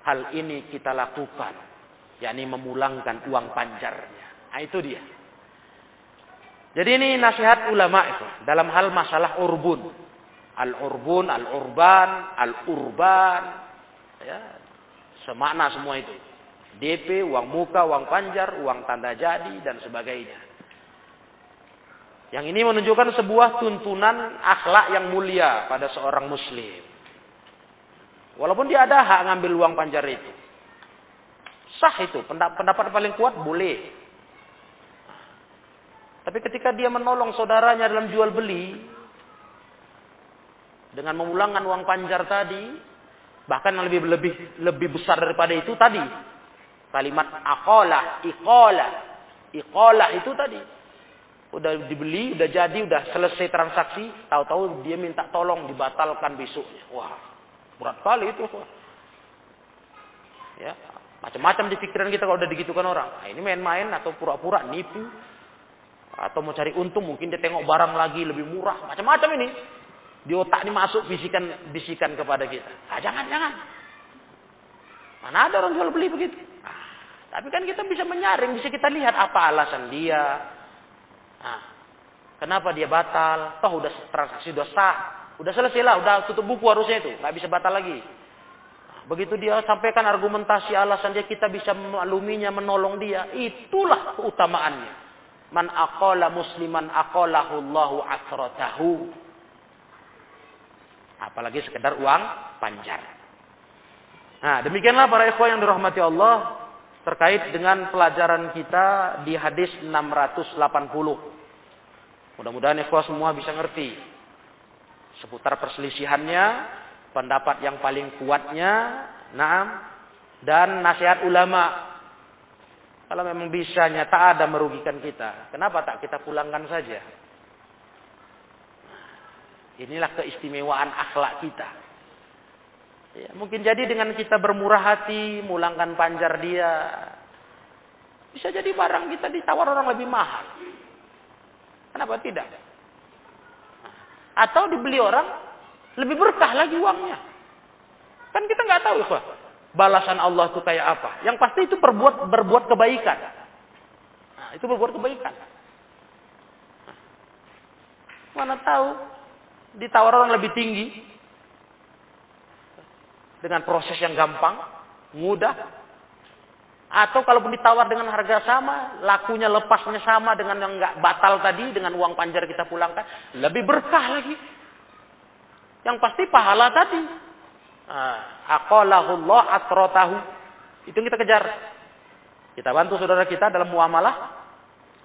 A: hal ini kita lakukan. yakni memulangkan uang panjarnya. Nah, itu dia. Jadi ini nasihat ulama itu dalam hal masalah urbun. Al-urbun, al-urban, al-urban. Ya, semakna semua itu. DP, uang muka, uang panjar, uang tanda jadi, dan sebagainya. Yang ini menunjukkan sebuah tuntunan akhlak yang mulia pada seorang muslim. Walaupun dia ada hak ngambil uang panjar itu. Sah itu, pendapat paling kuat boleh. Tapi ketika dia menolong saudaranya dalam jual beli, dengan memulangkan uang panjar tadi, bahkan lebih lebih lebih besar daripada itu tadi, Kalimat akola, ikola. Ikola itu tadi. Udah dibeli, udah jadi, udah selesai transaksi. Tahu-tahu dia minta tolong dibatalkan besoknya. Wah, berat kali itu. Ya, macam-macam di pikiran kita kalau udah digitukan orang. Nah, ini main-main atau pura-pura nipu atau mau cari untung mungkin dia tengok barang lagi lebih murah macam-macam ini di otak ini masuk bisikan bisikan kepada kita ah, jangan jangan mana ada orang jual beli begitu tapi kan kita bisa menyaring, bisa kita lihat apa alasan dia. Nah, kenapa dia batal? Toh udah transaksi sah, udah selesai lah, udah tutup buku harusnya itu, nggak bisa batal lagi. Begitu dia sampaikan argumentasi alasan dia, kita bisa memakluminya, menolong dia. Itulah keutamaannya. Man aqala musliman aqalahu Allahu asratahu. Apalagi sekedar uang panjar. Nah, demikianlah para ikhwan yang dirahmati Allah terkait dengan pelajaran kita di hadis 680. Mudah-mudahan ikhwan semua bisa ngerti seputar perselisihannya, pendapat yang paling kuatnya, nah, dan nasihat ulama. Kalau memang bisa nyata ada merugikan kita, kenapa tak kita pulangkan saja? Inilah keistimewaan akhlak kita. Ya, mungkin jadi dengan kita bermurah hati, mulangkan panjar dia. Bisa jadi barang kita ditawar orang lebih mahal. Kenapa tidak? Atau dibeli orang, lebih berkah lagi uangnya. Kan kita nggak tahu, Pak. Balasan Allah itu kayak apa. Yang pasti itu berbuat berbuat kebaikan. Nah, itu berbuat kebaikan. mana tahu ditawar orang lebih tinggi, dengan proses yang gampang, mudah. Atau kalaupun ditawar dengan harga sama, lakunya lepasnya sama dengan yang nggak batal tadi, dengan uang panjar kita pulangkan, lebih berkah lagi. Yang pasti pahala tadi. Aqalahullah asrotahu. Itu yang kita kejar. Kita bantu saudara kita dalam muamalah.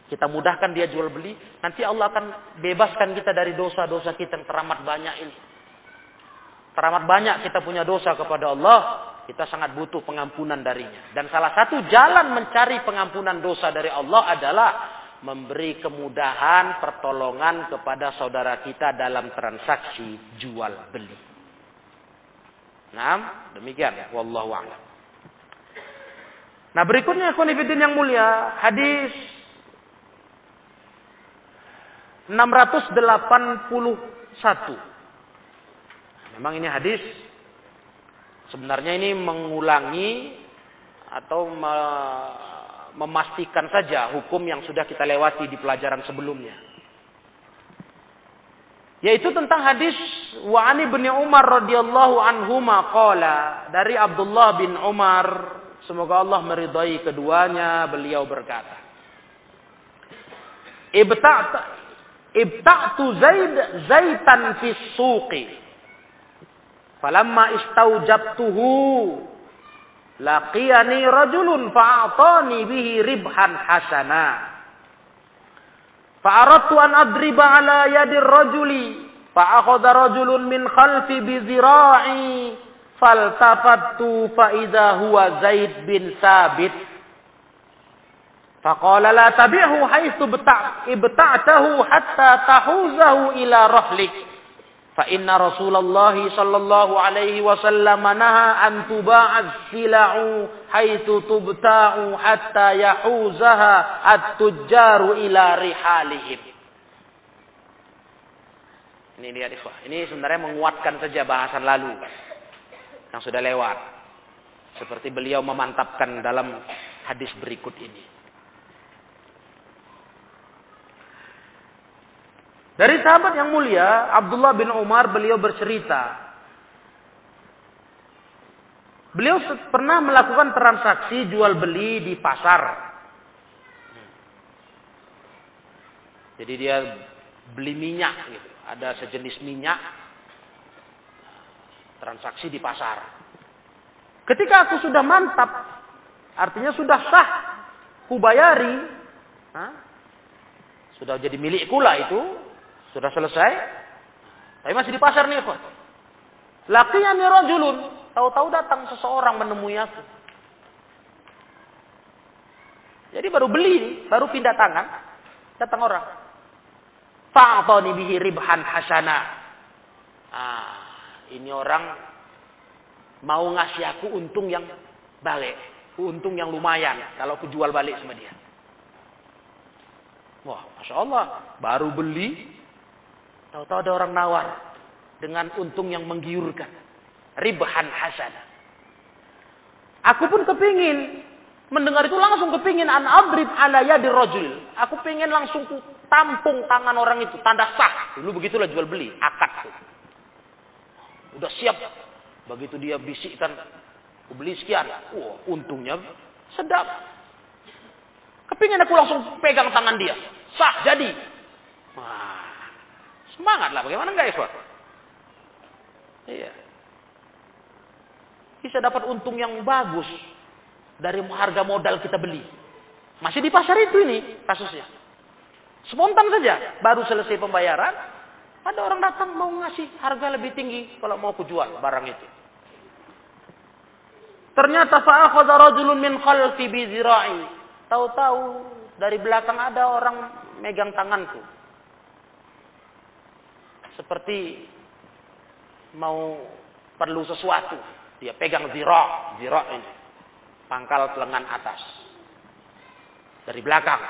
A: Kita mudahkan dia jual beli. Nanti Allah akan bebaskan kita dari dosa-dosa kita yang teramat banyak ini teramat banyak kita punya dosa kepada Allah, kita sangat butuh pengampunan darinya. Dan salah satu jalan mencari pengampunan dosa dari Allah adalah memberi kemudahan pertolongan kepada saudara kita dalam transaksi jual beli. Nah, demikian. Wallahu a'lam. Nah, berikutnya konfidin yang mulia, hadis 681. Memang ini hadis sebenarnya ini mengulangi atau me memastikan saja hukum yang sudah kita lewati di pelajaran sebelumnya. Yaitu tentang hadis wa ani bin Umar radhiyallahu anhu qala dari Abdullah bin Umar semoga Allah meridai keduanya beliau berkata Ibta'tu ibta'tu Zaid zaitan fi suqi فلما استوجبته لقيني رجل فأعطاني به ربحا حسنا. فأردت أن أضرب على يد الرجل فأخذ رجل من خلفي بذراعي فالتفت فإذا هو زيد بن ثابت. فقال لا تبعه حيث ابتعته حتى تحوزه إلى رحلك. Fa inna Rasulullah sallallahu alaihi wasallam naha an tuba'az sila'u haitsu tubta'u hatta yahuzaha at-tujjaru ila rihalihim. Ini dia ikhwah. Ini sebenarnya menguatkan saja bahasan lalu yang sudah lewat. Seperti beliau memantapkan dalam hadis berikut ini. Dari sahabat yang mulia, Abdullah bin Umar, beliau bercerita. Beliau pernah melakukan transaksi jual beli di pasar. Jadi dia beli minyak gitu. Ada sejenis minyak transaksi di pasar. Ketika aku sudah mantap, artinya sudah sah, kubayari, sudah jadi milikku lah itu, sudah selesai. Tapi masih di pasar nih, Laki Laqiyani rajulun. Tahu-tahu datang seseorang menemui aku. Jadi baru beli, baru pindah tangan. Datang orang. Fa'atani bihi ribhan hasana. Ah, ini orang mau ngasih aku untung yang balik. Untung yang lumayan kalau aku jual balik sama dia. Wah, Masya Allah. Baru beli, Tahu-tahu ada orang nawar dengan untung yang menggiurkan. Ribahan hasan. Aku pun kepingin mendengar itu langsung kepingin an adrib ala yadi rajul. Aku pengen langsung tampung tangan orang itu tanda sah. Dulu begitulah jual beli, akad tuh. Udah siap. Begitu dia bisikkan, beli sekian. Wah, untungnya sedap. Kepingin aku langsung pegang tangan dia. Sah, jadi. Wah, semangat lah. Bagaimana enggak ya, Iya. Bisa dapat untung yang bagus dari harga modal kita beli. Masih di pasar itu ini kasusnya. Spontan saja, baru selesai pembayaran, ada orang datang mau ngasih harga lebih tinggi kalau mau aku jual barang itu. Ternyata fa'akhadha rajulun min khalfi bi. Tahu-tahu dari belakang ada orang megang tanganku. Seperti mau perlu sesuatu. Dia pegang zira, zira ini. Pangkal lengan atas. Dari belakang.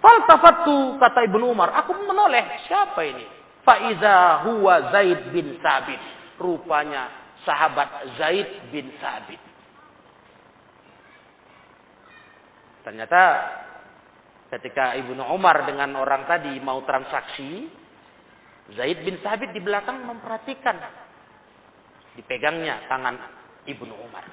A: Faltafattu kata Ibnu Umar, aku menoleh, siapa ini? Faiza huwa Zaid bin Sabit. Rupanya sahabat Zaid bin Sabit. Ternyata ketika Ibnu Umar dengan orang tadi mau transaksi, Zaid bin Sabit di belakang memperhatikan dipegangnya tangan Ibnu Umar.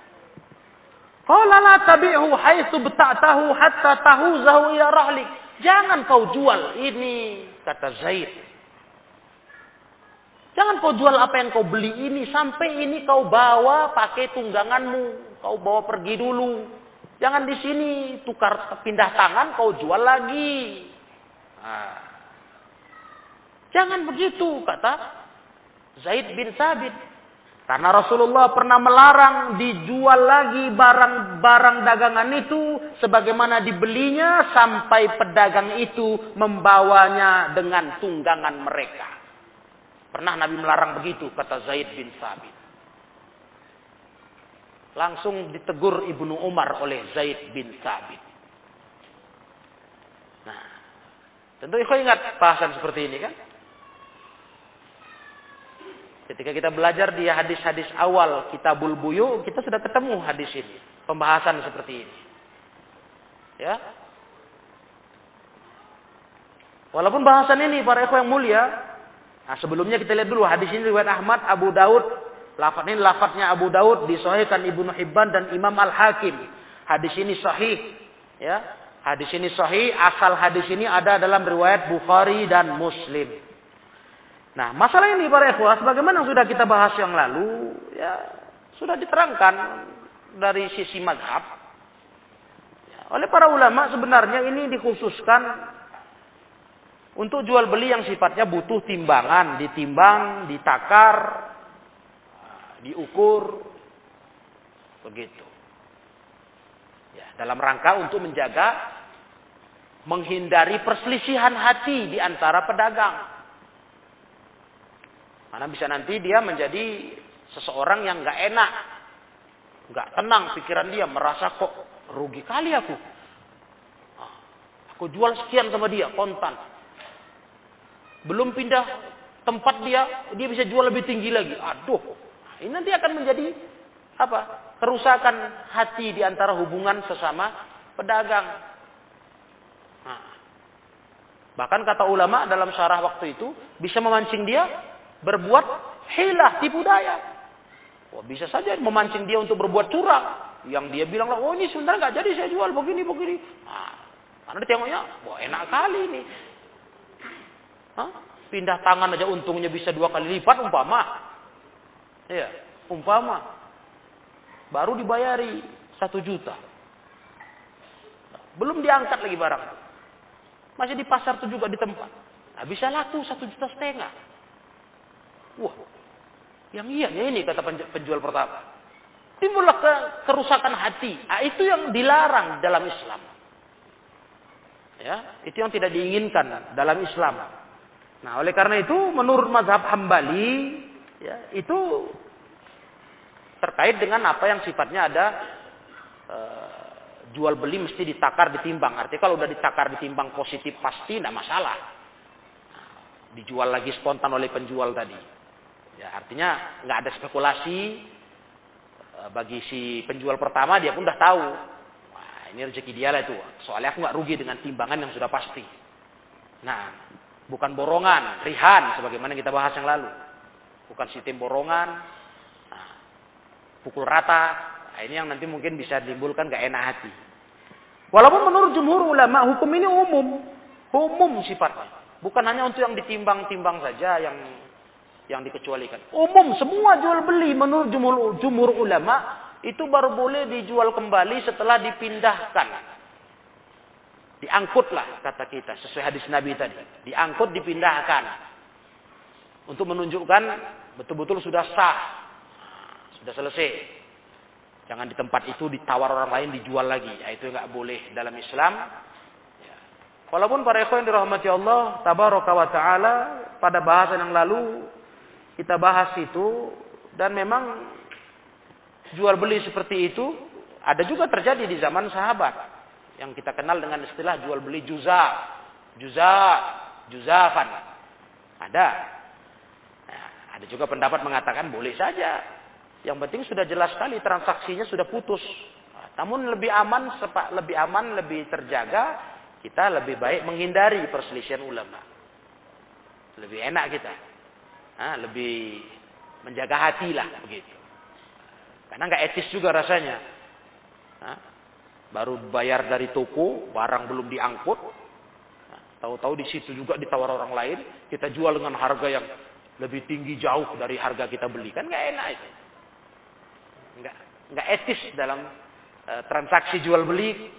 A: Qala la tabi'hu haitsu bata'tahu hatta tahuzahu ila rahlik. Jangan kau jual ini, kata Zaid. Jangan kau jual apa yang kau beli ini sampai ini kau bawa pakai tungganganmu, kau bawa pergi dulu. Jangan di sini tukar pindah tangan kau jual lagi. Nah. Jangan begitu kata Zaid bin Sabit. Karena Rasulullah pernah melarang dijual lagi barang-barang dagangan itu sebagaimana dibelinya sampai pedagang itu membawanya dengan tunggangan mereka. Pernah Nabi melarang begitu kata Zaid bin Sabit langsung ditegur Ibnu Umar oleh Zaid bin Sabit. Nah, tentu kau ingat bahasan seperti ini kan? Ketika kita belajar di hadis-hadis awal Kitabul Buyu, kita sudah ketemu hadis ini, pembahasan seperti ini. Ya. Walaupun bahasan ini para ikhwan yang mulia, nah sebelumnya kita lihat dulu hadis ini riwayat Ahmad, Abu Daud, Lafaz ini lafaznya Abu Daud disahihkan Ibnu Hibban dan Imam Al-Hakim. Hadis ini sahih. Ya. Hadis ini sahih, asal hadis ini ada dalam riwayat Bukhari dan Muslim. Nah, masalah ini para ikhwah sebagaimana sudah kita bahas yang lalu, ya sudah diterangkan dari sisi mazhab. Ya, oleh para ulama sebenarnya ini dikhususkan untuk jual beli yang sifatnya butuh timbangan, ditimbang, ditakar, diukur begitu. Ya, dalam rangka untuk menjaga menghindari perselisihan hati di antara pedagang. Karena bisa nanti dia menjadi seseorang yang nggak enak, nggak tenang pikiran dia, merasa kok rugi kali aku. Ah, aku jual sekian sama dia kontan. Belum pindah tempat dia, dia bisa jual lebih tinggi lagi. Aduh, ini nanti akan menjadi apa? Kerusakan hati di antara hubungan sesama pedagang. Nah, bahkan kata ulama dalam syarah waktu itu bisa memancing dia berbuat hilah tipu daya. Wah, bisa saja memancing dia untuk berbuat curang. Yang dia bilang oh ini sebenarnya nggak jadi saya jual begini begini. Nah, karena dia tengoknya, wah enak kali ini. Hah? Pindah tangan aja untungnya bisa dua kali lipat umpama. Iya, umpama baru dibayari satu juta. Belum diangkat lagi barang. Masih di pasar itu juga di tempat. Nah, bisa laku satu juta setengah. Wah, yang iya ya ini kata penjual pertama. Timbullah ke, kerusakan hati. Nah, itu yang dilarang dalam Islam. Ya, itu yang tidak diinginkan dalam Islam. Nah, oleh karena itu menurut mazhab Hambali ya itu terkait dengan apa yang sifatnya ada e, jual beli mesti ditakar ditimbang. Artinya kalau udah ditakar ditimbang positif pasti tidak masalah. dijual lagi spontan oleh penjual tadi. Ya artinya nggak ada spekulasi e, bagi si penjual pertama dia pun udah tahu. Wah ini rezeki dia lah itu. Soalnya aku nggak rugi dengan timbangan yang sudah pasti. Nah bukan borongan, rihan sebagaimana kita bahas yang lalu bukan sistem borongan, nah, pukul rata. Nah, ini yang nanti mungkin bisa timbulkan gak enak hati. Walaupun menurut jumhur ulama hukum ini umum, umum sifatnya. Bukan hanya untuk yang ditimbang-timbang saja yang yang dikecualikan. Umum semua jual beli menurut jumhur, jumhur ulama itu baru boleh dijual kembali setelah dipindahkan. Diangkutlah kata kita sesuai hadis Nabi tadi. Diangkut dipindahkan. Untuk menunjukkan betul-betul sudah sah. Sudah selesai. Jangan di tempat itu ditawar orang lain dijual lagi. Ya, itu nggak boleh dalam Islam. Ya. Walaupun para ikhwan dirahmati Allah, tabaraka wa taala pada bahasan yang lalu kita bahas itu dan memang jual beli seperti itu ada juga terjadi di zaman sahabat yang kita kenal dengan istilah jual beli juza, juza, juzafan. Ada. Nah, ada juga pendapat mengatakan boleh saja yang penting sudah jelas sekali transaksinya sudah putus. namun lebih aman, lebih aman, lebih terjaga, kita lebih baik menghindari perselisihan ulama. Lebih enak kita. Nah, lebih menjaga hati lah begitu. Karena nggak etis juga rasanya. Nah, baru bayar dari toko, barang belum diangkut. Tahu-tahu di situ juga ditawar orang lain, kita jual dengan harga yang lebih tinggi jauh dari harga kita beli. Kan nggak enak itu nggak nggak etis dalam e, transaksi jual beli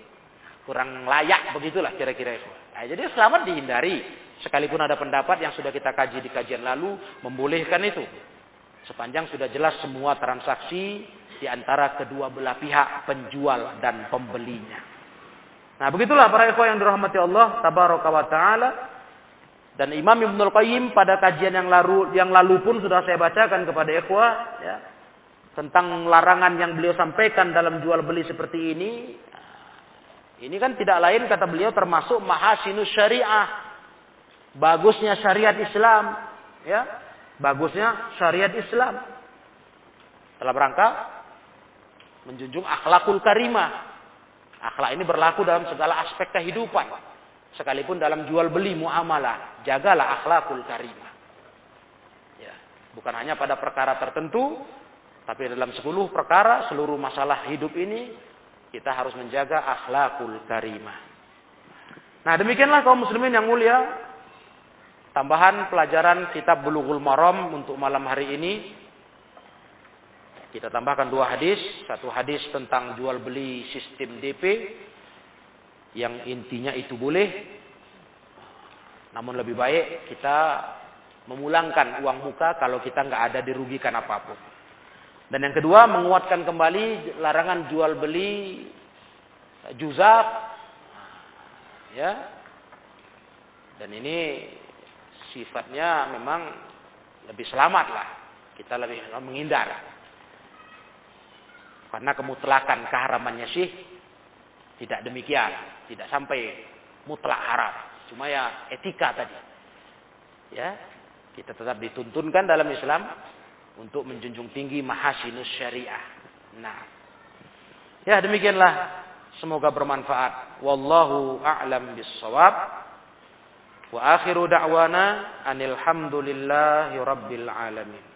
A: kurang layak begitulah kira-kira itu. Nah, jadi selamat dihindari. Sekalipun ada pendapat yang sudah kita kaji di kajian lalu membolehkan itu. Sepanjang sudah jelas semua transaksi di antara kedua belah pihak penjual dan pembelinya. Nah, begitulah para ikhwah yang dirahmati Allah tabaraka wa taala. Dan Imam Ibnul Qayyim pada kajian yang lalu yang lalu pun sudah saya bacakan kepada ikhwah ya tentang larangan yang beliau sampaikan dalam jual beli seperti ini. Ini kan tidak lain kata beliau termasuk mahasinus syariah. Bagusnya syariat Islam, ya. Bagusnya syariat Islam. Dalam rangka menjunjung akhlakul karimah. Akhlak ini berlaku dalam segala aspek kehidupan. Sekalipun dalam jual beli muamalah, jagalah akhlakul karimah. Ya, bukan hanya pada perkara tertentu, tapi dalam sepuluh perkara seluruh masalah hidup ini kita harus menjaga akhlakul karimah. Nah demikianlah kaum muslimin yang mulia. Tambahan pelajaran kitab Bulughul Maram untuk malam hari ini. Kita tambahkan dua hadis. Satu hadis tentang jual beli sistem DP. Yang intinya itu boleh. Namun lebih baik kita memulangkan uang muka kalau kita nggak ada dirugikan apa pun. Dan yang kedua menguatkan kembali larangan jual beli juzab. Ya. Dan ini sifatnya memang lebih selamat lah. Kita lebih menghindar. Karena kemutlakan keharamannya sih tidak demikian. Tidak sampai mutlak haram. Cuma ya etika tadi. Ya, kita tetap dituntunkan dalam Islam untuk menjunjung tinggi mahasinus syariah. Nah, ya demikianlah. Semoga bermanfaat. Wallahu a'lam bissawab. Wa akhiru da'wana anil hamdulillahi rabbil alamin.